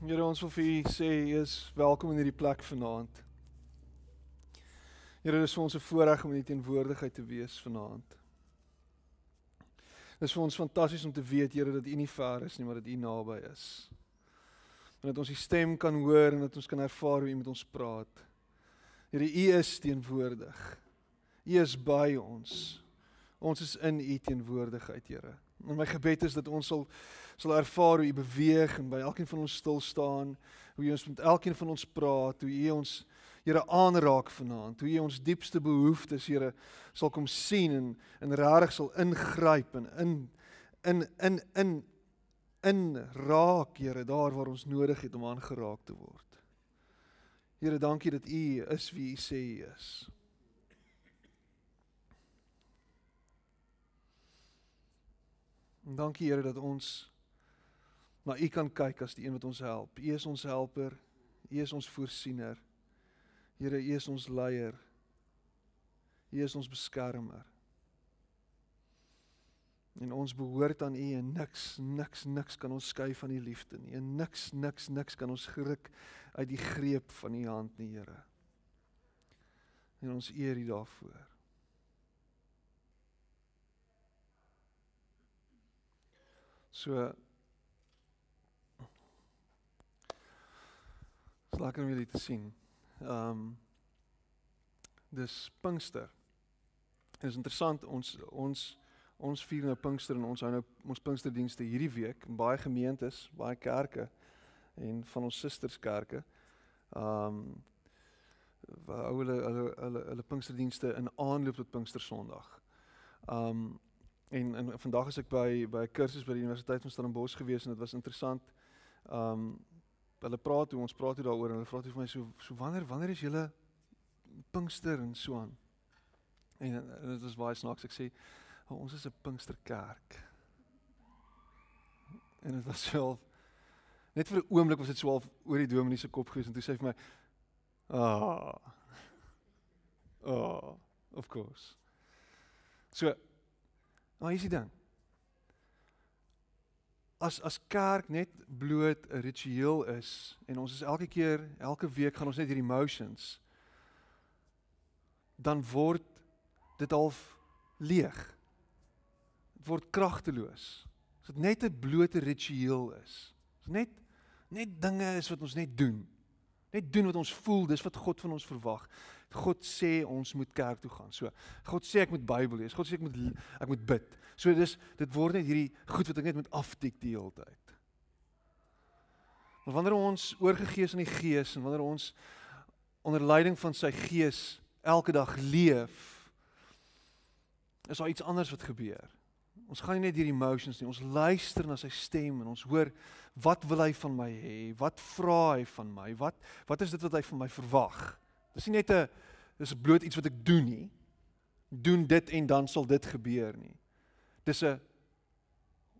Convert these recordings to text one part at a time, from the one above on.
Here ons wil vir u sê u is welkom in hierdie plek vanaand. Here, dit is vir ons 'n voorreg om in u teenwoordigheid te wees vanaand. Dit is vir ons fantasties om te weet, Here, dat u nie ver is nie, maar dat u naby is. En dat ons u stem kan hoor en dat ons kan ervaar hoe u met ons praat. Here, u is teenwoordig. U is by ons. Ons is in u teenwoordigheid, Here. En my gebed is dat ons sal sal ervaar hoe u beweeg en by elkeen van ons stil staan, hoe jy ons met elkeen van ons praat, hoe u ons Here aanraak vanaand, hoe u ons diepste behoeftes, Here, sal kom sien en en regtig sal ingryp en in in in in in raak, Here, daar waar ons nodig het om aangeraak te word. Here, dankie dat u is wie u sê u is. En dankie Here dat ons na U kan kyk as die een wat ons help. U is ons helper. U is ons voorsiener. Here, U is ons leier. U is ons beskermer. En ons behoort aan U en niks niks niks kan ons skei van U liefde nie. En niks niks niks kan ons geruk uit die greep van U hand nie, Here. En ons eer U daarvoor. So Dis lekker om julle te sien. Ehm um, dis Pinkster. Dit is interessant ons ons ons vier nou Pinkster en ons hou nou ons Pinksterdienste hierdie week in baie gemeentes, baie kerke en van ons susterskerke. Ehm um, hou hulle hulle hulle hulle Pinksterdienste in aanloop tot Pinkster Sondag. Ehm um, En en vandag is ek by by 'n kursus by die Universiteit van Stellenbosch gewees en dit was interessant. Um hulle praat hoe ons praat hier daaroor en hulle vra toe vir my so so wanneer wanneer is julle Pinkster en so aan. En, dit was baie snaaks ek sê oh, ons is 'n Pinksterkerk. En dit was wel net vir 'n oomblik was dit so half oor die dominee se kop gewees en toe sê hy vir my ah oh of course. So Maar hier is die ding. As as kerk net bloot 'n ritueel is en ons is elke keer, elke week gaan ons net hierdie emotions dan word dit half leeg. Dit word kragteloos. As dit net 'n blote ritueel is. As net net dinge is wat ons net doen. Net doen wat ons voel, dis wat God van ons verwag. God sê ons moet kerk toe gaan. So, God sê ek moet Bybel lees. God sê ek moet ek moet bid. So dis dit word net hierdie goed wat ek net moet aftik die hele tyd. Maar wanneer ons oorgegee is aan die Gees en wanneer ons onder leiding van sy Gees elke dag leef, is daar iets anders wat gebeur. Ons gaan nie net hierdie emotions nie, ons luister na sy stem en ons hoor wat wil hy van my hê? Wat vra hy van my? Wat wat is dit wat hy van my verwag? Dis nie net 'n dis bloot iets wat ek doen nie. Doen dit en dan sal dit gebeur nie. Dis 'n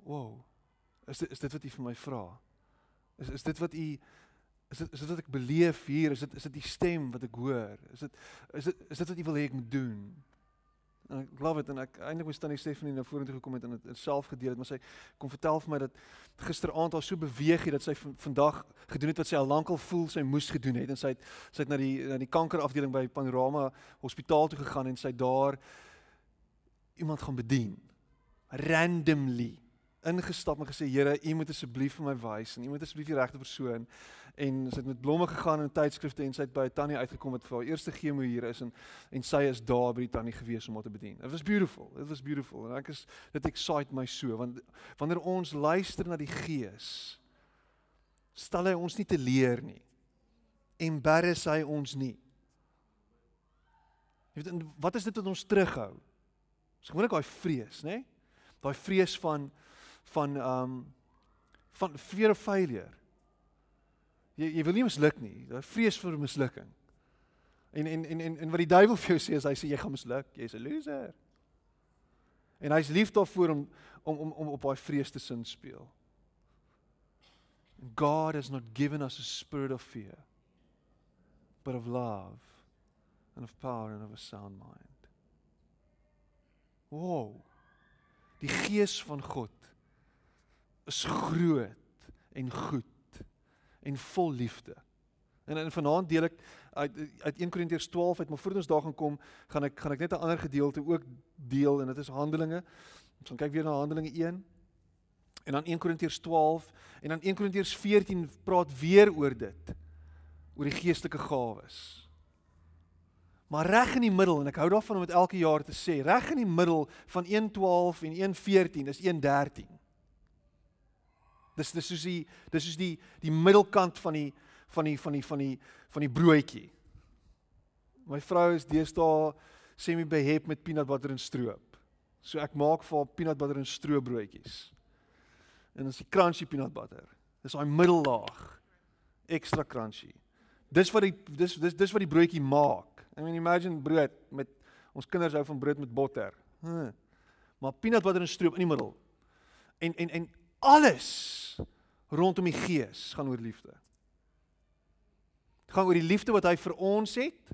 wow. Is dit is dit wat u vir my vra? Is is dit wat u is dit is dit wat ek beleef hier? Is dit is dit die stem wat ek hoor? Is dit is dit is dit wat u wil hê ek moet doen? En ek love it en ek eintlik moes tannie Stephanie nou vorentoe gekom het en dit self gedeel het maar sy kom vertel vir my dat gisteraand al so beweeg het dat sy vandag gedoen het wat sy al lankal voel sy moes gedoen het. En sy het sy het na die na die kankerafdeling by Panorama Hospitaal toe gegaan en sy daar iemand gaan bedien. Randomly ingestap en gesê Here u moet asseblief vir my wys en u moet asseblief die regte persoon en sy het met blomme gegaan in tydskrifte en sy het by 'n tannie uitgekom wat vir haar eerste chemo hier is en en sy is daar by die tannie gewees om haar te bedien. It was beautiful. It was beautiful. En ek is dit excite my so want wanneer ons luister na die Gees stel hy ons nie te leer nie. Embarrass hy ons nie. Jy weet wat is dit wat ons terughou? Dis gewoonlik daai vrees, né? Daai vrees van van ehm um, van fear of failure. Jy jy wil nie misluk nie. Jy vrees vir mislukking. En en en en en wat die duiwel vir jou sê is hy sê jy gaan misluk, jy's 'n loser. En hy's lief daarvoor om om om om op daai vrees te sin speel. God has not given us a spirit of fear but of love and of power and of a sound mind. Wow. Die gees van God is groot en goed en vol liefde. En en vanaand deel ek uit uit 1 Korintiërs 12 uit, maar voordat ons daar gaan kom, gaan ek gaan ek net 'n ander gedeelte ook deel en dit is Handelinge. Ons gaan kyk weer na Handelinge 1 en dan 1 Korintiërs 12 en dan 1 Korintiërs 14 praat weer oor dit. Oor die geestelike gawes. Maar reg in die middel en ek hou daarvan om dit elke jaar te sê, reg in die middel van 1:12 en 1:14 is 1:13. Dis dis soos die dis soos die die middelkant van die van die van die van die van die broodjie. My vrou is deesdae semi behep met peanut butter en stroop. So ek maak vir haar peanut butter en stroopbroodjies. En dis die crunchy peanut butter. Dis daai middellaag. Extra crunchy. Dis wat die dis dis dis wat die broodjie maak. I mean imagine brood met ons kinders hou van brood met botter. Hm. Maar peanut butter en stroop in die middel. En en en alles rondom die gees gaan oor liefde. Dit gaan oor die liefde wat hy vir ons het.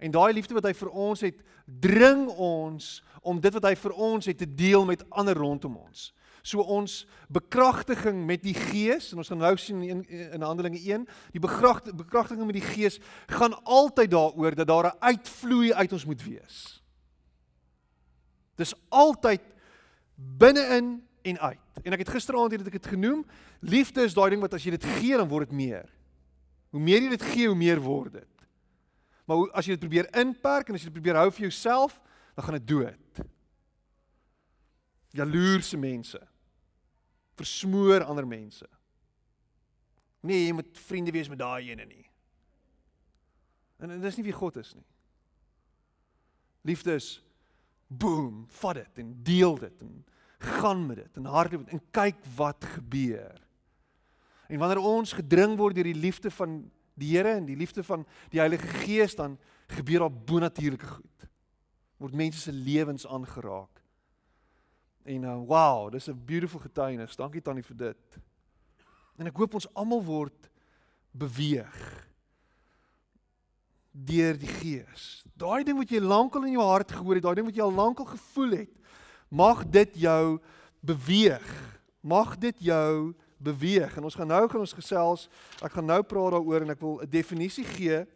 En daai liefde wat hy vir ons het, dring ons om dit wat hy vir ons het te deel met ander rondom ons. So ons bekragtiging met die Gees en ons gaan nou sien in in Handelinge 1, die bekragtiging met die Gees gaan altyd daaroor dat daar 'n uitvloei uit ons moet wees. Dis altyd binne-in en uit. En ek het gisteraand het ek dit genoem, liefde is daai ding wat as jy dit gee dan word dit meer. Hoe meer jy dit gee, hoe meer word dit. Maar as jy dit probeer inperk en as jy dit probeer hou vir jouself, dan gaan dit dood. Jaloerse mense versmoor ander mense. Nee, jy moet vriende wees met daai ene nie. En dit is nie wie God is nie. Liefde is boom, vat dit en deel dit en gaan met dit en hardloop en kyk wat gebeur. En wanneer ons gedring word deur die liefde van die Here en die liefde van die Heilige Gees dan gebeur daar bonatuurlike goed. Word mense se lewens aangeraak. En uh, wow, dis 'n beautiful getuienis. Dankie Tannie vir dit. En ek hoop ons almal word beweeg deur die Gees. Daai ding wat jy lankal in jou hart gehoor het, daai ding wat jy al lankal gevoel het, mag dit jou beweeg. Mag dit jou beweeg. En ons gaan nou gaan ons gesels. Ek gaan nou praat daaroor en ek wil 'n definisie gee.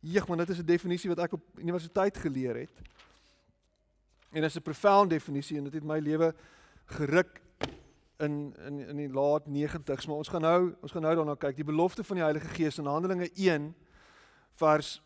Jeg, maar dit is 'n definisie wat ek op universiteit geleer het. En dit is 'n profound definisie en dit het my lewe geruk in in in die laat 90's, maar ons gaan nou ons gaan nou daarna kyk. Die belofte van die Heilige Gees in Handelinge 1 vers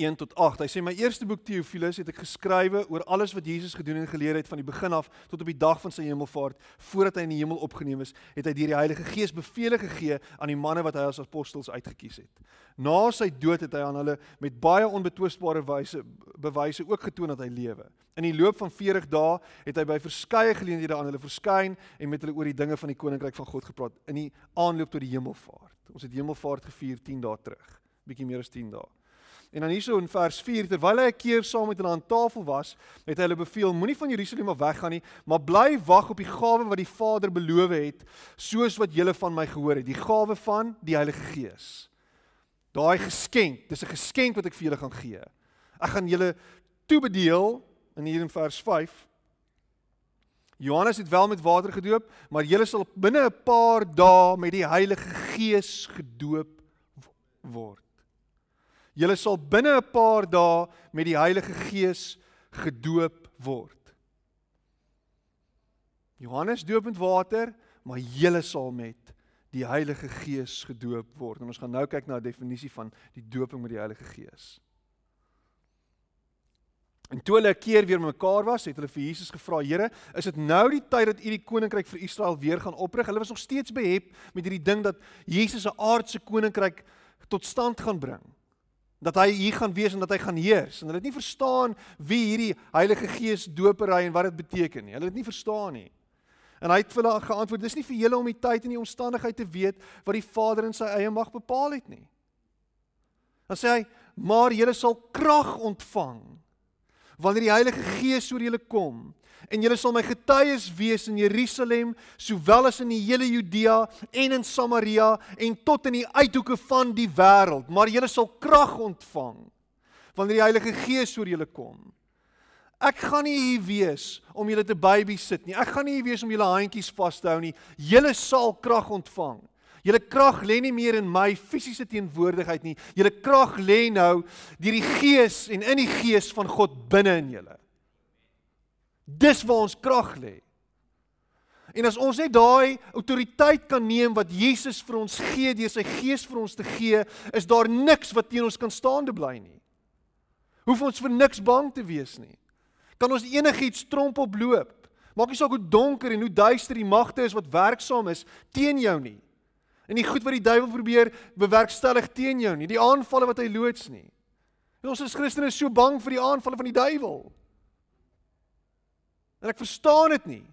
1 tot 8. Hy sê my eerste boek Theophilus het ek geskrywe oor alles wat Jesus gedoen en geleer het van die begin af tot op die dag van sy hemelvaart voordat hy in die hemel opgeneem is, het hy deur die Heilige Gees bevele gegee aan die manne wat hy as apostels uitgekies het. Na sy dood het hy aan hulle met baie onbetwisbare wyse bewyse ook getoon dat hy lewe. In die loop van 40 dae het hy by verskeie geleenthede aan hulle verskyn en met hulle oor die dinge van die koninkryk van God gepraat in die aanloop tot die hemelvaart. Ons het hemelvaart gevier 10 dae terug, bietjie meer as 10 dae. En dan hierso in vers 4 terwyl hy 'n keer saam met hulle aan tafel was, het hy hulle beveel: Moenie van Jerusalem af weggaan nie, maar bly wag op die gawe wat die Vader beloof het, soos wat julle van my gehoor het, die gawe van die Heilige Gees. Daai geskenk, dis 'n geskenk wat ek vir julle gaan gee. Ek gaan julle toebedeel in hier in vers 5. Johannes het wel met water gedoop, maar julle sal binne 'n paar dae met die Heilige Gees gedoop word. Julle sal binne 'n paar dae met die Heilige Gees gedoop word. Johannes doop met water, maar julle sal met die Heilige Gees gedoop word. En ons gaan nou kyk na 'n definisie van die dooping met die Heilige Gees. En toe hulle 'n keer weer mekaar was, het hulle vir Jesus gevra: "Here, is dit nou die tyd dat U die koninkryk vir Israel weer gaan oprig?" Hulle was nog steeds behep met hierdie ding dat Jesus 'n aardse koninkryk tot stand gaan bring dat hy hier gaan wees en dat hy gaan heers. En hulle het nie verstaan wie hierdie Heilige Gees dopery en wat dit beteken nie. Hulle het nie verstaan nie. En hy het vir hulle geantwoord: "Dis nie vir julle om die tyd en die omstandigheid te weet wat die Vader in sy eie mag bepaal het nie." Dan sê hy: "Maar julle sal krag ontvang wanneer die Heilige Gees oor julle kom en julle sal my getuies wees in Jerusalem sowel as in die hele Judea en in Samaria en tot in die uithoeke van die wêreld. Maar julle sal krag ontvang wanneer die Heilige Gees oor julle kom. Ek gaan nie hier wees om julle te baby sit nie. Ek gaan nie hier wees om julle handjies vas te hou nie. Julle sal krag ontvang. Julle krag lê nie meer in my fisiese teenwoordigheid nie. Julle krag lê nou deur die Gees en in die Gees van God binne in julle. Dis waar ons krag lê. En as ons net daai autoriteit kan neem wat Jesus vir ons gee deur sy Gees vir ons te gee, is daar niks wat teen ons kan staande bly nie. Hoef ons vir niks bang te wees nie. Kan ons enigiets trompel loop? Maak nie saak hoe donker en hoe duister die magte is wat werksaam is teen jou nie. En die goed wat die duiwel probeer bewerkstellig teen jou nie, die aanvalle wat hy loods nie. En ons as Christene is so bang vir die aanvalle van die duiwel. En ek verstaan dit nie.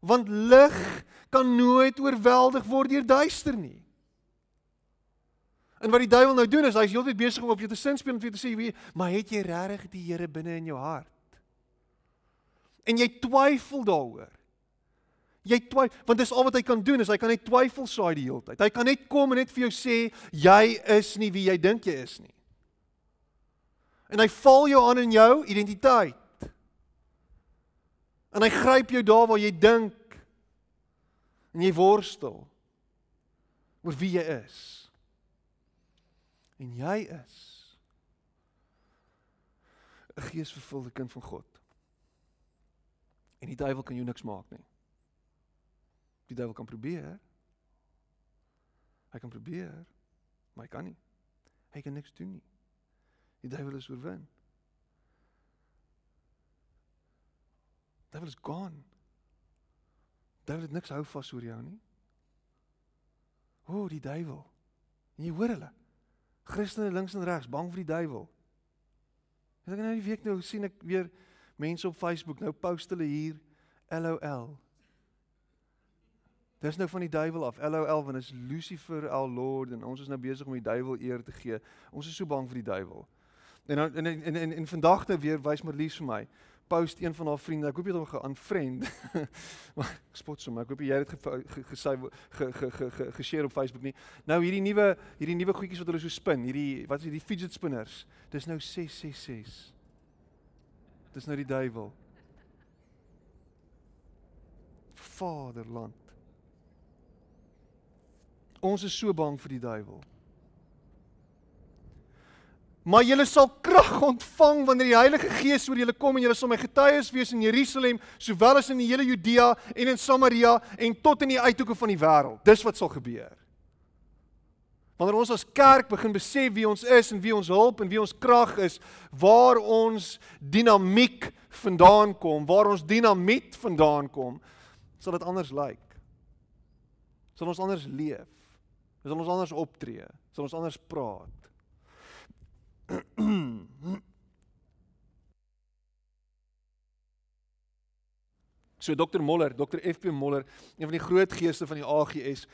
Want lig kan nooit oorweldig word deur duister nie. En wat die duiwel nou doen is hy's heeltyd besig om op jou te sinspeel om vir jou te sê, "Wie, maar het jy regtig die Here binne in jou hart?" En jy twyfel daaroor. Jy twyfel, want dis al wat hy kan doen, is hy kan net twyfel saai die hele tyd. Hy kan net kom en net vir jou sê, "Jy is nie wie jy dink jy is nie." En hy val jou aan in jou identiteit. En hy gryp jou daar waar jy dink en jy worstel oor wie jy is en jy is 'n geesvervulde kind van God. En die duiwel kan jou niks maak nie. Die duiwel kan probeer. Hy kan probeer, maar hy kan nie. Hy kan niks doen nie. Die duiwel is oorwin. Duiwel is gone. Duiwel het niks hou vas oor jou nie. O, oh, die duiwel. En jy hoor hulle. Christene links en regs bang vir die duiwel. En ek nou die week nou sien ek weer mense op Facebook nou post hulle hier LOL. Dis nou van die duiwel af. LOL want is Lucifer our Lord en ons is nou besig om die duiwel eer te gee. Ons is so bang vir die duiwel. En nou en en en, en vandag nou weer wys Marlies vir my post een van haar vriende. Ek hoop jy het hom geunfriend. maar ek spot sommer. Ek hoop jy het dit gesê geshare op Facebook nie. Nou hierdie nuwe hierdie nuwe goedjies wat hulle so spin, hierdie wat is hierdie fidget spinners. Dis nou 666. Dis nou die duiwel. Vaderland. Ons is so bang vir die duiwel. Maar julle sal krag ontvang wanneer die Heilige Gees oor julle kom en julle sal my getuies wees in Jerusalem, sowel as in die hele Judea en in Samaria en tot in die uithoeke van die wêreld. Dis wat sal gebeur. Wanneer ons as kerk begin besef wie ons is en wie ons hulp en wie ons krag is, waar ons dinamiek vandaan kom, waar ons dinamiet vandaan kom, sal dit anders lyk. Sal ons anders leef. Sal ons anders optree. Sal ons anders praat. So Dr Moller, Dr FP Moller, een van die groot geeste van die AGS,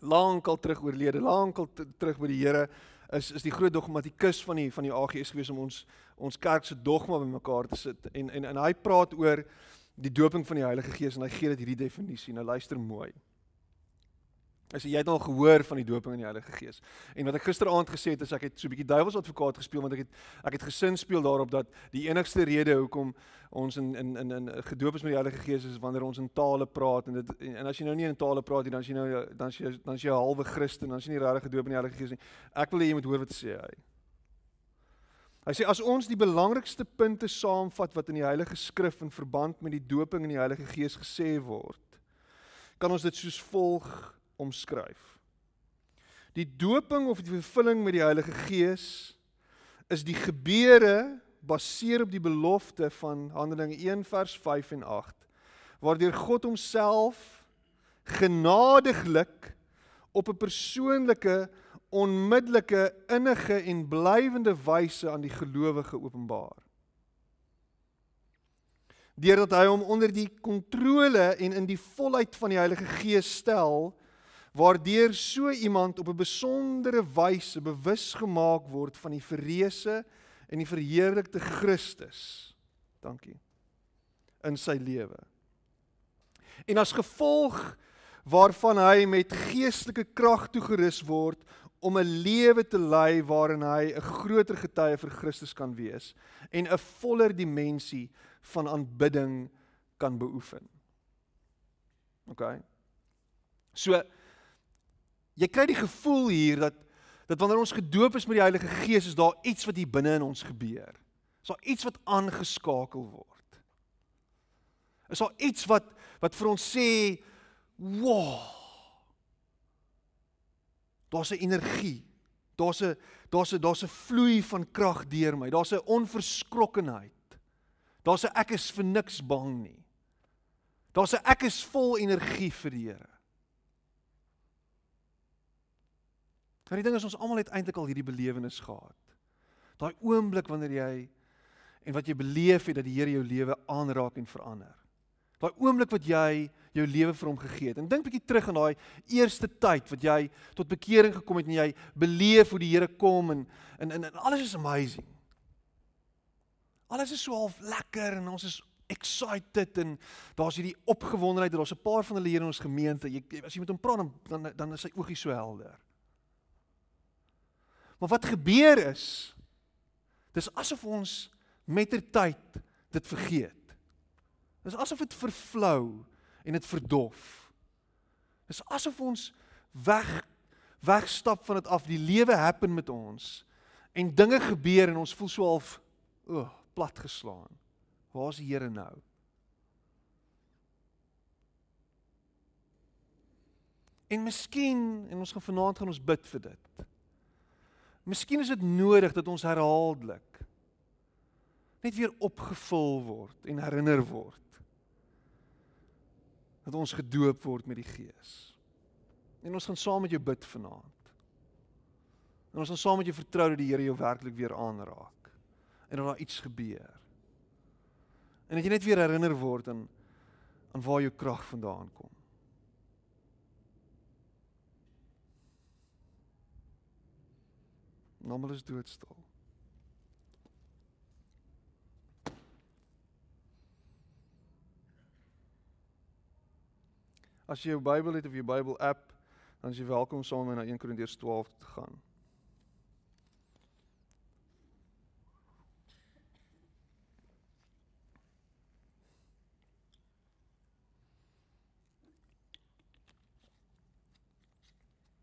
lankal terug oorlede, lankal terug by die Here, is is die groot dogmatikus van die van die AGS gewees om ons ons kerk se dogma bymekaar te sit en en en hy praat oor die doping van die Heilige Gees en hy gee dit hierdie definisie. Nou luister mooi. As jy het al gehoor van die doping in die Heilige Gees. En wat ek gisteraand gesê het is ek het so 'n bietjie duiwelsadvokaat gespeel want ek het ek het gesin speel daarop dat die enigste rede hoekom ons in in in in gedoop is met die Heilige Gees is wanneer ons in tale praat en dit en, en as jy nou nie in tale praat nie dan as jy nou dan as jy dan as jy 'n halwe Christen dan as jy nie regtig gedoop in die Heilige Gees nie. Ek wil hê jy moet hoor wat sê hy. Hy sê as ons die belangrikste punte saamvat wat in die Heilige Skrif in verband met die doping in die Heilige Gees gesê word, kan ons dit soos volg omskryf. Die doping of die vervulling met die Heilige Gees is die gebeure baseer op die belofte van Handelinge 1 vers 5 en 8 waardeur God homself genadiglik op 'n persoonlike onmiddellike innige en blywende wyse aan die gelowige openbaar deurdat hy hom onder die kontrole en in die volheid van die Heilige Gees stel waardeur so iemand op 'n besondere wyse bewus gemaak word van die verreëse en die verheerlikte Christus. Dankie. in sy lewe. En as gevolg waarvan hy met geestelike krag toegerus word om 'n lewe te lei waarin hy 'n groter getuie vir Christus kan wees en 'n voller dimensie van aanbidding kan beoefen. OK. So jy kry die gevoel hier dat dat wanneer ons gedoop is met die Heilige Gees is daar iets wat hier binne in ons gebeur. Is daar iets wat aangeskakel word? Is daar iets wat wat vir ons sê, "Wow." Daar's 'n energie. Daar's 'n daar's 'n daar's 'n vloei van krag deur my. Daar's 'n onverskrokkenheid. Daar's 'n ek is vir niks bang nie. Daar's 'n ek is vol energie vir die Here. Maar die ding is ons almal het eintlik al hierdie belewenis gehad. Daai oomblik wanneer jy en wat jy beleef het dat die Here jou lewe aanraak en verander. Daai oomblik wat jy jou lewe vir hom gegee het. En dink bietjie terug aan daai eerste tyd wat jy tot bekering gekom het en jy beleef hoe die Here kom en en en, en alles is amazing. Alles is so half lekker en ons is excited en daar's hierdie opgewondenheid. Daar's 'n paar van hulle hier in ons gemeente. Jy as jy met hom praat dan dan, dan is sy oogies so helder. Maar wat gebeur is dis asof ons met ter tyd dit vergeet. Dis asof dit vervlou en dit verdof. Dis asof ons weg wegstap van dit af. Die lewe happen met ons en dinge gebeur en ons voel so half o, oh, plat geslaan. Waar's die Here nou? En miskien en ons gaan vanaand gaan ons bid vir dit. Miskien is dit nodig dat ons herhaaldelik net weer opgevul word en herinner word dat ons gedoop word met die Gees. En ons gaan saam met jou bid vanaand. En ons gaan saam met jou vertrou dat die Here jou werklik weer aanraak en dat daar iets gebeur. En dat jy net weer herinner word aan aan waar jou krag vandaan kom. Almal is doodstil. As jy jou Bybel het of jou Bybel app, dan is jy welkom saam met my na 1 Korintiërs 12 te gaan.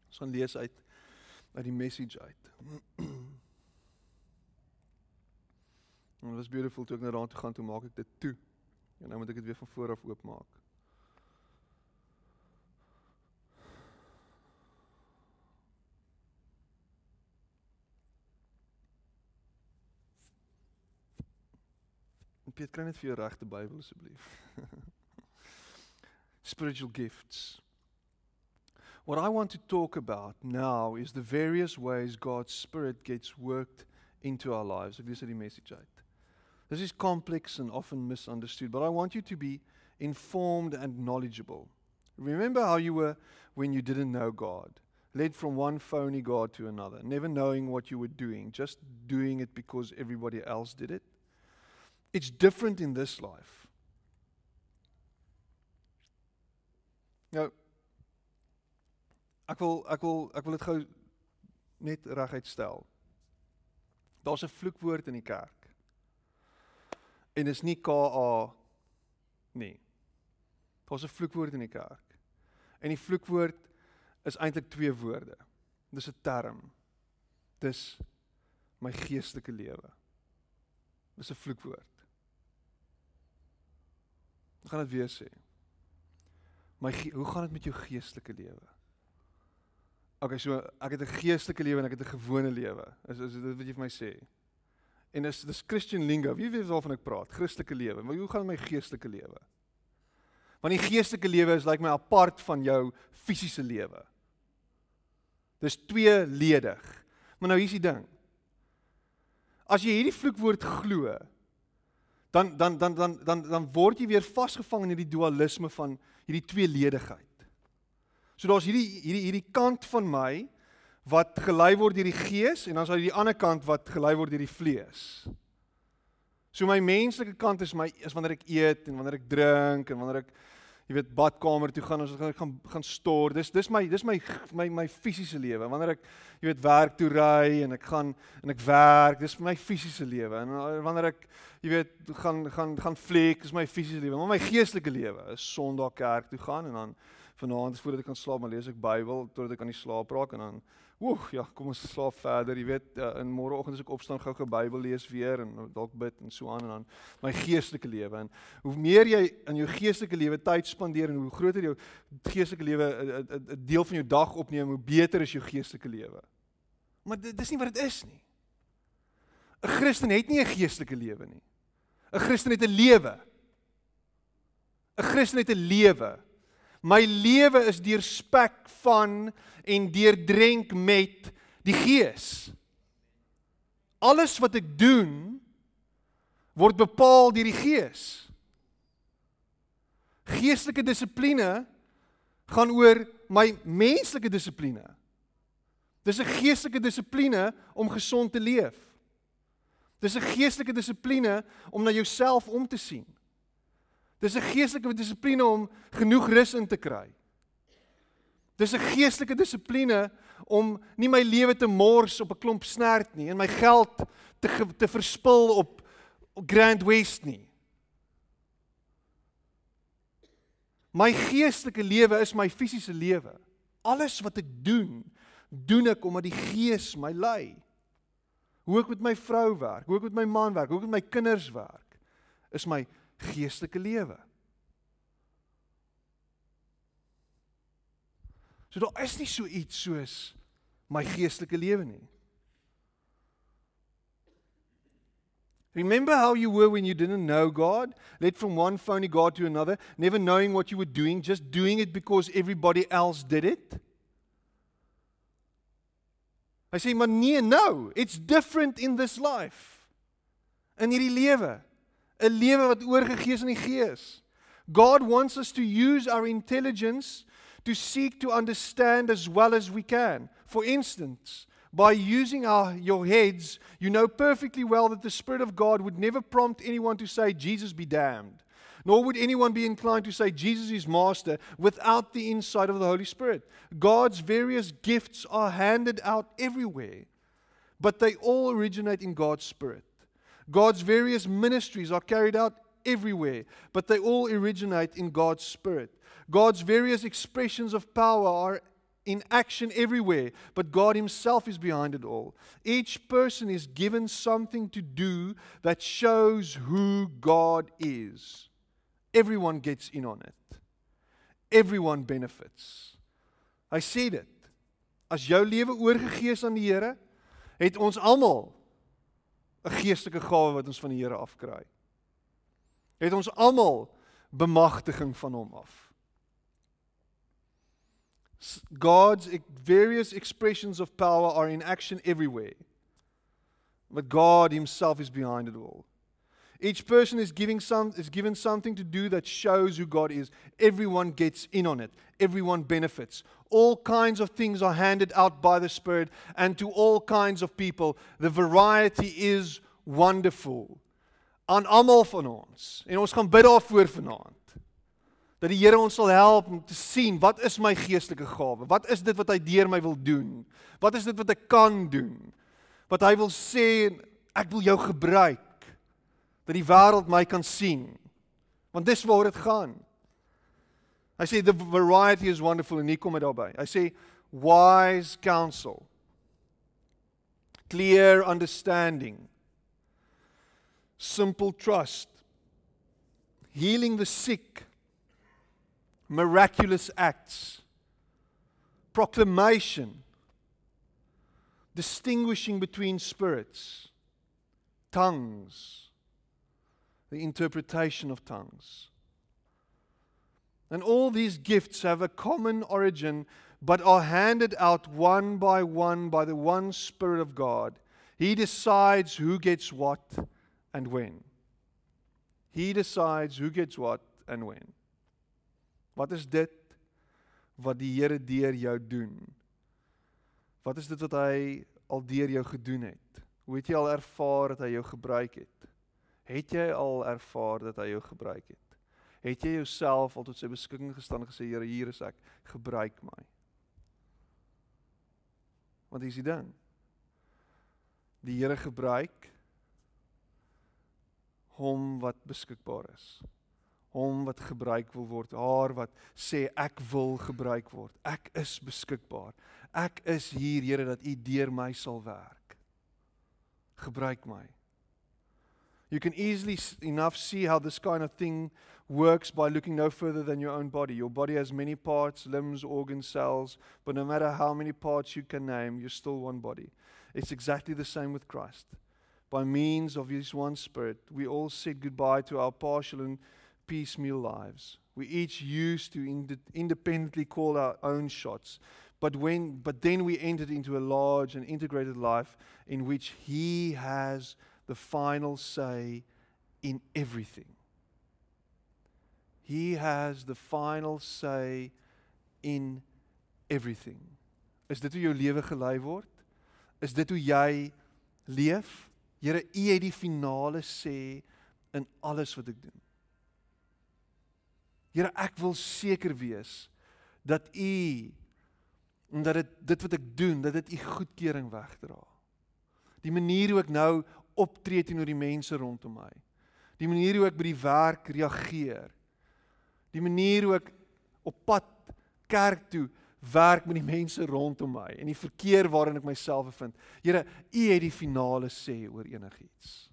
Ons gaan lees uit uit die message uit. En dit was beautiful toe ek na daar toe gaan toe maak ek dit toe. En nou moet ek dit weer van voor af oopmaak. Piet, kry net vir jou regte Bybel asseblief. Spiritual gifts. What I want to talk about now is the various ways God's Spirit gets worked into our lives. Message. This is complex and often misunderstood, but I want you to be informed and knowledgeable. Remember how you were when you didn't know God, led from one phony God to another, never knowing what you were doing, just doing it because everybody else did it? It's different in this life. Now, Ek wil ek wil ek wil dit gou net reguit stel. Daar's 'n vloekwoord in die kerk. En dis nie KA nie. Daar's 'n vloekwoord in die kerk. En die vloekwoord is eintlik twee woorde. Dis 'n term. Dis my geestelike lewe. Dis 'n vloekwoord. Ek gaan dit weer sê. My hoe gaan dit met jou geestelike lewe? Okay, so ek het 'n geestelike lewe en ek het 'n gewone lewe. Is is dit wat jy vir my sê? En is dis Christian lingo. Wie weet waarvan ek praat? Christelike lewe. Maar hoe gaan my geestelike lewe? Want die geestelike lewe is lyk like my apart van jou fisiese lewe. Dis tweeledig. Maar nou hier's die ding. As jy hierdie vloekwoord glo, dan dan dan dan dan dan word jy weer vasgevang in hierdie dualisme van hierdie tweeledigheid. So daar's hierdie hierdie hierdie kant van my wat gelei word deur die gees en dan is daar die ander kant wat gelei word deur die vlees. So my menslike kant is my is wanneer ek eet en wanneer ek drink en wanneer ek jy weet badkamer toe gaan ons gaan gaan gaan stort. Dis dis my dis my my my fisiese lewe. Wanneer ek jy weet werk toe ry en ek gaan en ek werk, dis my fisiese lewe. En uh, wanneer ek jy weet gaan gaan gaan fliek, is my fisiese lewe. Maar my geestelike lewe is Sondag kerk toe gaan en dan vanaand voordat ek kan slaap, maar lees ek Bybel totdat ek aan die slaap raak en dan Woe, ja, kom ons slaap verder. Jy weet, uh, in môreoggend as ek opstaan gou gou Bybel lees weer en dalk bid en so aan en dan my geestelike lewe. En hoe meer jy in jou geestelike lewe tyd spandeer en hoe groter jou geestelike lewe 'n deel van jou dag opneem, hoe beter is jou geestelike lewe. Maar dit dis nie wat dit is nie. 'n Christen het nie 'n geestelike lewe nie. 'n Christen het 'n lewe. 'n Christen het 'n lewe. My lewe is deurspek van en deurdrenk met die Gees. Alles wat ek doen word bepaal deur die Gees. Geestelike dissipline gaan oor my menslike dissipline. Dis 'n geestelike dissipline om gesond te leef. Dis 'n geestelike dissipline om na jouself om te sien. Dis 'n geestelike dissipline om genoeg rus in te kry. Dis 'n geestelike dissipline om nie my lewe te mors op 'n klomp snert nie en my geld te te verspil op Grand West nie. My geestelike lewe is my fisiese lewe. Alles wat ek doen, doen ek omdat die Gees my lei. Hoe ek met my vrou werk, hoe ek met my man werk, hoe ek met my kinders werk, is my geestelike lewe. So daar is nie so iets soos my geestelike lewe nie. Remember how you were when you didn't know God, led from one phony God to another, never knowing what you were doing, just doing it because everybody else did it? I say, maar nee, no, it's different in this life. In hierdie lewe. 'n lewe wat oorgegee is aan die Gees. God wants us to use our intelligence to seek to understand as well as we can. For instance, by using our, your heads, you know perfectly well that the Spirit of God would never prompt anyone to say, Jesus be damned. Nor would anyone be inclined to say, Jesus is Master, without the insight of the Holy Spirit. God's various gifts are handed out everywhere, but they all originate in God's Spirit. God's various ministries are carried out everywhere, but they all originate in God's Spirit. God's various expressions of power are in action everywhere, but God Himself is behind it all. Each person is given something to do that shows who God is. Everyone gets in on it, everyone benefits. I said it. As jou lewe oorgegee is aan die Here, het ons almal 'n geestelike gawe wat ons van die Here afkry. Het ons almal bemagtiging van hom af. God's various expressions of power are in action everywhere. But God himself is behind it all. Each person is giving some is given something to do that shows who God is. Everyone gets in on it. Everyone benefits. All kinds of things are handed out by the Spirit and to all kinds of people. The variety is wonderful. Aan almal van ons. En ons gaan bid daarvoor vanaand. Dat die Here ons sal help om te sien wat is my geestelike gawe? Wat is dit wat hy deur my wil doen? Wat is dit wat ek kan doen? Wat hy wil sê ek wil jou gebruik dat die wêreld my kan sien. Want dis waar dit gaan. Hy sê the variety is wonderful en hier kom dit daarby. Hy sê wise counsel. Clear understanding. Simple trust. Healing the sick. Miraculous acts. Proclamation. Distinguishing between spirits. Tongues the interpretation of tongues. And all these gifts have a common origin, but are handed out one by one by the one Spirit of God. He decides who gets what and when. He decides who gets what and when. Wat is dit wat die Here deur jou doen? Wat is dit wat hy al deur jou gedoen het? Hoe het jy al ervaar dat hy jou gebruik het? Het jy al ervaar dat hy jou gebruik het? Het jy jouself al tot sy beskikking gestaan en gesê Here, hier is ek, gebruik my? Want dis die ding. Die Here gebruik hom wat beskikbaar is. hom wat gebruik wil word, haar wat sê ek wil gebruik word. Ek is beskikbaar. Ek is hier, Here, dat U deur my sal werk. Gebruik my. You can easily enough see how this kind of thing works by looking no further than your own body. Your body has many parts, limbs, organs, cells, but no matter how many parts you can name, you're still one body. It's exactly the same with Christ. By means of his one spirit, we all said goodbye to our partial and piecemeal lives. We each used to ind- independently call our own shots. But when but then we entered into a large and integrated life in which he has the final say in everything. He has the final say in everything. Is dit hoe jou lewe gelei word? Is dit hoe jy leef? Here, U het die finale sê in alles wat ek doen. Here, ek wil seker wees dat U omdat dit dit wat ek doen, dat dit U goedkeuring wegdra. Die manier hoe ek nou optree teenoor die mense rondom my. Die manier hoe ek by die werk reageer. Die manier hoe ek op pad kerk toe werk met die mense rondom my en die verkeer waarin ek myself bevind. Here, U het die finale sê oor enigiets.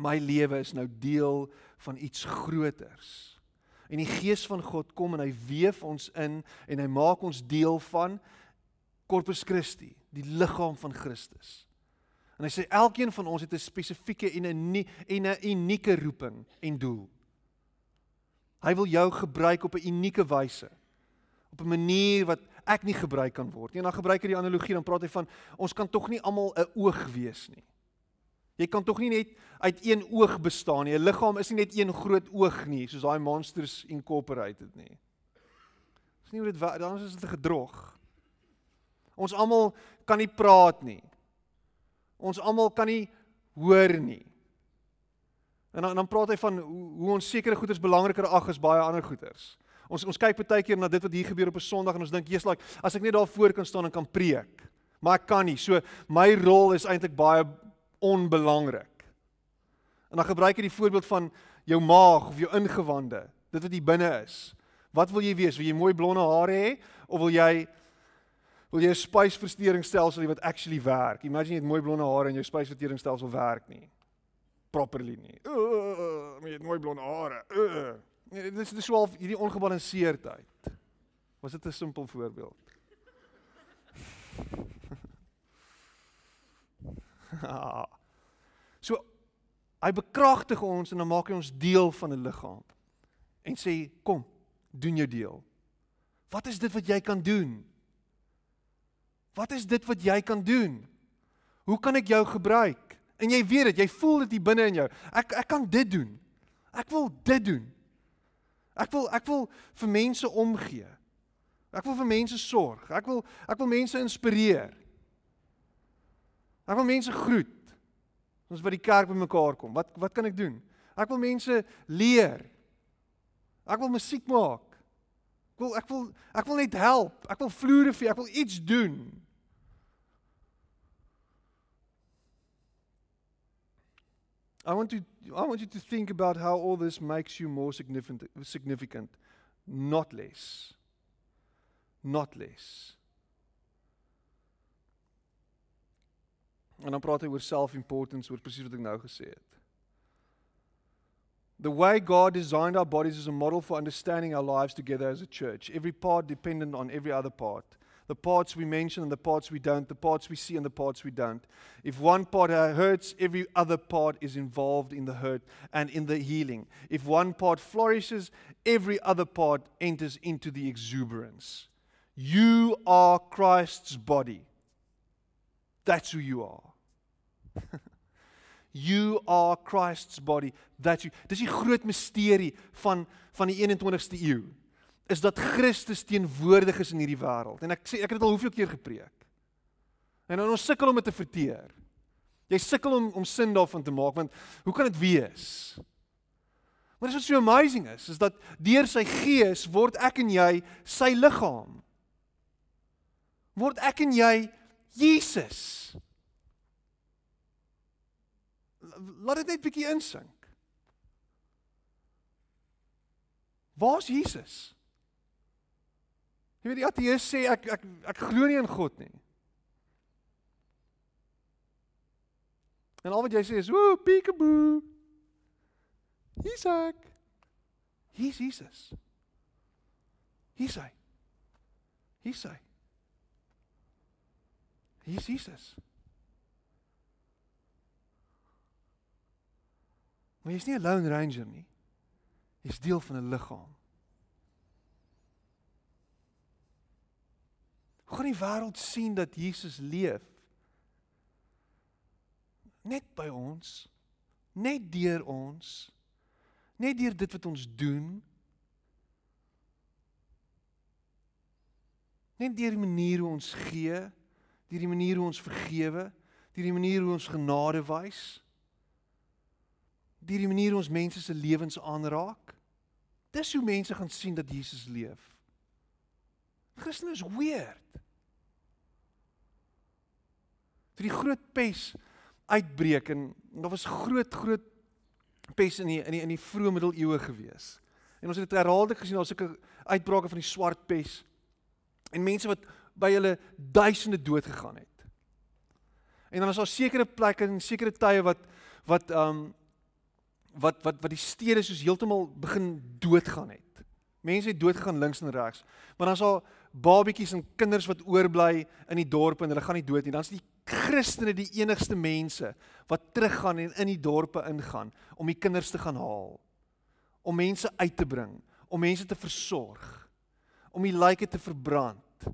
My lewe is nou deel van iets groters. En die gees van God kom en hy weef ons in en hy maak ons deel van Corpus Christi, die liggaam van Christus. En hy sê elkeen van ons het 'n spesifieke en 'n en 'n unieke roeping en doel. Hy wil jou gebruik op 'n unieke wyse. Op 'n manier wat ek nie gebruik kan word nie. En dan gebruik hy die analogie dan praat hy van ons kan tog nie almal 'n oog wees nie. Jy kan tog nie net uit een oog bestaan nie. 'n Liggaam is nie net een groot oog nie, soos daai Monsters Incorporated nie. Dis nie hoe dit dan is dit 'n gedrog. Ons almal kan nie praat nie. Ons almal kan nie hoor nie. En dan dan praat hy van hoe, hoe ons sekere goeders belangriker ag as baie ander goeders. Ons ons kyk baie keer na dit wat hier gebeur op 'n Sondag en ons dink jy's like as ek net daar voor kan staan en kan preek. Maar ek kan nie. So my rol is eintlik baie onbelangrik. En dan gebruik hy die voorbeeld van jou maag of jou ingewande, dit wat hier binne is. Wat wil jy wees? Wil jy mooi blonde hare hê of wil jy wil jy 'n spysverteringsstelsel hê wat actually werk. Imagine jy het mooi blonde hare en jou spysverteringsstelsel werk nie. Properly nie. Uh, jy het mooi blonde hare. Uh. Nee, dit is dis so half hierdie ongebalanseerdheid. Was dit 'n simpel voorbeeld? so hy bekragtig ons en dan maak hy ons deel van 'n liggaam. En sê kom, doen jou deel. Wat is dit wat jy kan doen? Wat is dit wat jy kan doen? Hoe kan ek jou gebruik? En jy weet dit, jy voel dit hier binne in jou. Ek ek kan dit doen. Ek wil dit doen. Ek wil ek wil vir mense omgee. Ek wil vir mense sorg. Ek wil ek wil mense inspireer. Ek wil mense groet. Ons by die kerk bymekaar kom. Wat wat kan ek doen? Ek wil mense leer. Ek wil musiek maak. Wil ek wil ek wil net help. Ek wil vloere vir, ek wil iets doen. I want to I want you to think about how all this makes you more significant significant not less not less En dan praat hy oor self-importance, oor presies wat ek nou gesê het. The way God designed our bodies is a model for understanding our lives together as a church. Every part dependent on every other part. the parts we mention and the parts we don't, the parts we see and the parts we don't. If one part hurts, every other part is involved in the hurt and in the healing. If one part flourishes, every other part enters into the exuberance. You are Christ's body. That's who you are. you are Christ's body. That's you. Dis die groot misterie van van die 21ste eeu is dat Christus teenwoordig is in hierdie wêreld. En ek sê ek het dit al hoeveel keer gepreek. En nou ons sukkel om dit te verteer. Jy sukkel om om sin daarvan te maak want hoe kan dit wees? Maar wat so amazing is, is dat deur sy gees word ek en jy sy liggaam. Word ek en jy Jesus. Laat dit net bietjie insink. Waar's Jesus? Jy weet die ateïs sê ek ek ek glo nie in God nie. En al wat jy sê is, "Ooh, peekaboo." Ek. Hier's Jesus. Hier's hy. Hier's hy. Hier's Jesus. Maar jy's nie 'n lone ranger nie. Jy's deel van 'n liggaam. Hoe gaan die wêreld sien dat Jesus leef? Net by ons. Net deur ons. Net deur dit wat ons doen. Net deur die manier hoe ons gee, deur die manier hoe ons vergewe, deur die manier hoe ons genade wys. Deur die manier ons mense se lewens aanraak. Dis hoe mense gaan sien dat Jesus leef. Christen is weird. Toe die groot pes uitbreek en daar was groot groot pes in die in die in die vroeë middeleeue gewees. En ons het dit herhaaldelik gesien, daar's sulke uitbrake van die swart pes. En mense wat by hulle duisende dood gegaan het. En dan is daar sekere plekke en sekere tye wat wat ehm um, wat wat wat die stede soos heeltemal begin doodgaan het. Mense het doodgegaan links en regs. Maar dan is daar babatjies en kinders wat oorbly in die dorpe en hulle gaan nie dood nie. Dan is die Christene die enigste mense wat teruggaan en in die dorpe ingaan om die kinders te gaan haal. Om mense uit te bring, om mense te versorg, om die lyke te verbrand.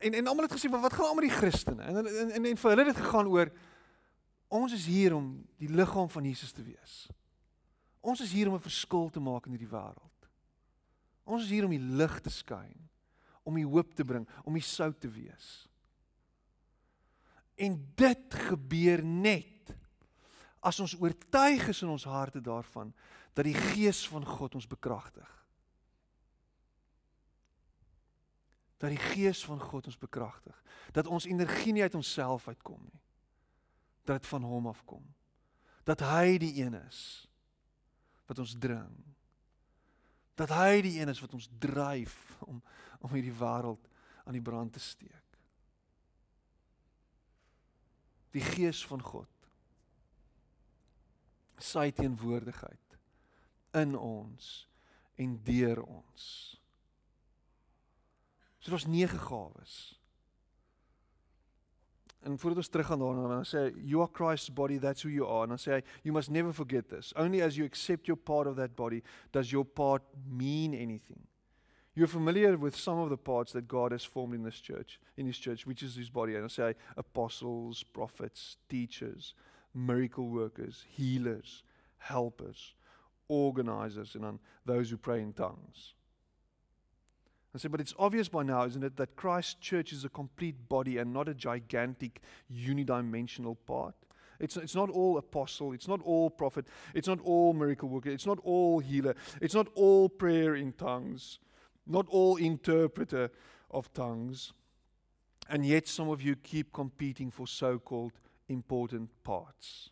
En en almal het gesê wat gaan aan met die Christene? En en en, en vir hulle het dit gegaan oor ons is hier om die liggaam van Jesus te wees. Ons is hier om 'n verskil te maak in hierdie wêreld. Ons is hier om die lig te skyn, om die hoop te bring, om die sout te wees. En dit gebeur net as ons oortuig is in ons harte daarvan dat die gees van God ons bekragtig. Dat die gees van God ons bekragtig. Dat ons energie nie uit onsself uitkom nie. Dat dit van hom afkom. Dat hy die een is wat ons dring. Dat hy die een is wat ons dryf om om hierdie wêreld aan die brand te steek die gees van God sy teenwoordigheid in ons en deur ons. So daar's nege gawes. En voordat ons teruggaan daarna, dan sê hy you are Christ's body, that's who you are. En dan sê hy you must never forget this. Only as you accept your part of that body does your part mean anything. You're familiar with some of the parts that God has formed in this church, in his church, which is his body. And I say apostles, prophets, teachers, miracle workers, healers, helpers, organizers, and those who pray in tongues. I say, but it's obvious by now, isn't it, that Christ's church is a complete body and not a gigantic unidimensional part. It's, it's not all apostle, it's not all prophet, it's not all miracle worker, it's not all healer, it's not all prayer in tongues not all interpreter of tongues. And yet some of you keep competing for so-called important parts.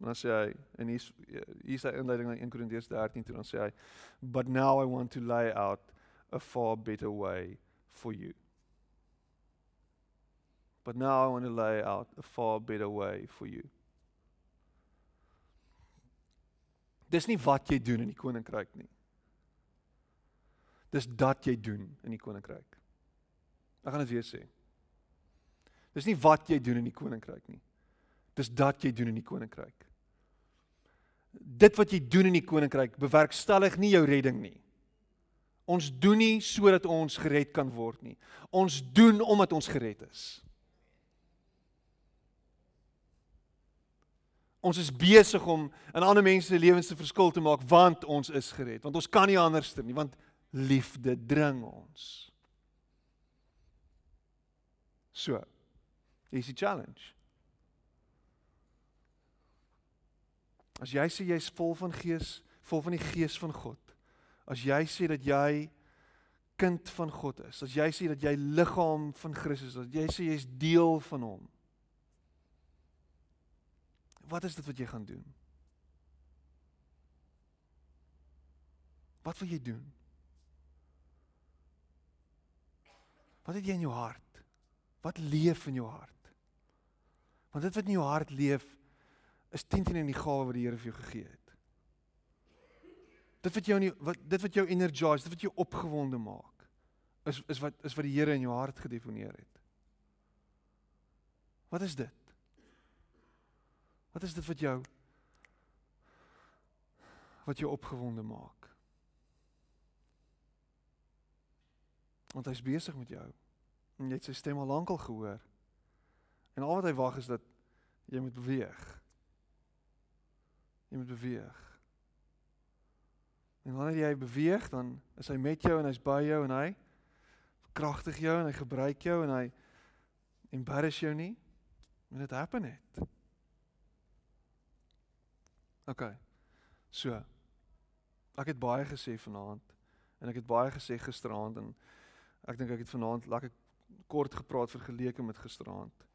En dan sê hy en hier's hier's hy inleiding na 1 Korintiërs 13 toe dan sê hy but now I want to lay out a far better way for you. But now I want to lay out a far better way for you. Dis nie wat jy doen in die koninkryk nie. Dis dat jy doen in die koninkryk. Ek gaan dit weer sê. Dis nie wat jy doen in die koninkryk nie. Dis dat jy doen in die koninkryk. Dit wat jy doen in die koninkryk bewerkstellig nie jou redding nie. Ons doen nie sodat ons gered kan word nie. Ons doen omdat ons gered is. Ons is besig om in ander mense se lewens se verskil te maak want ons is gered. Want ons kan nie anderster nie want liefde dring ons. So. Dis die challenge. As jy sê jy's vol van gees, vol van die gees van God. As jy sê dat jy kind van God is, as jy sê dat jy liggaam van Christus is, as jy sê jy's deel van hom. Wat is dit wat jy gaan doen? Wat wil jy doen? Wat het jy in jou hart? Wat leef in jou hart? Want dit wat in jou hart leef, is 10 teen in die gawe wat die Here vir jou gegee het. Dit wat jou nie wat dit wat jou energize, dit wat jou opgewonde maak, is is wat is wat die Here in jou hart gedeponeer het. Wat is dit? Wat is dit wat jou wat jou opgewonde maak? Want hy's besig met jou. En jy het sy stem al lankal gehoor. En al wat hy wag is dat jy moet beweeg. Jy moet beweeg. En wanneer jy beweeg, dan is hy met jou en hy's by jou en hy kragtig jou en hy gebruik jou en hy embarrass jou nie. En dit happen net. OK. So. Ek het baie gesê vanaand en ek het baie gesê gisteraand en ek dink ek het vanaand lekker kort gepraat vergeleke met gisteraand.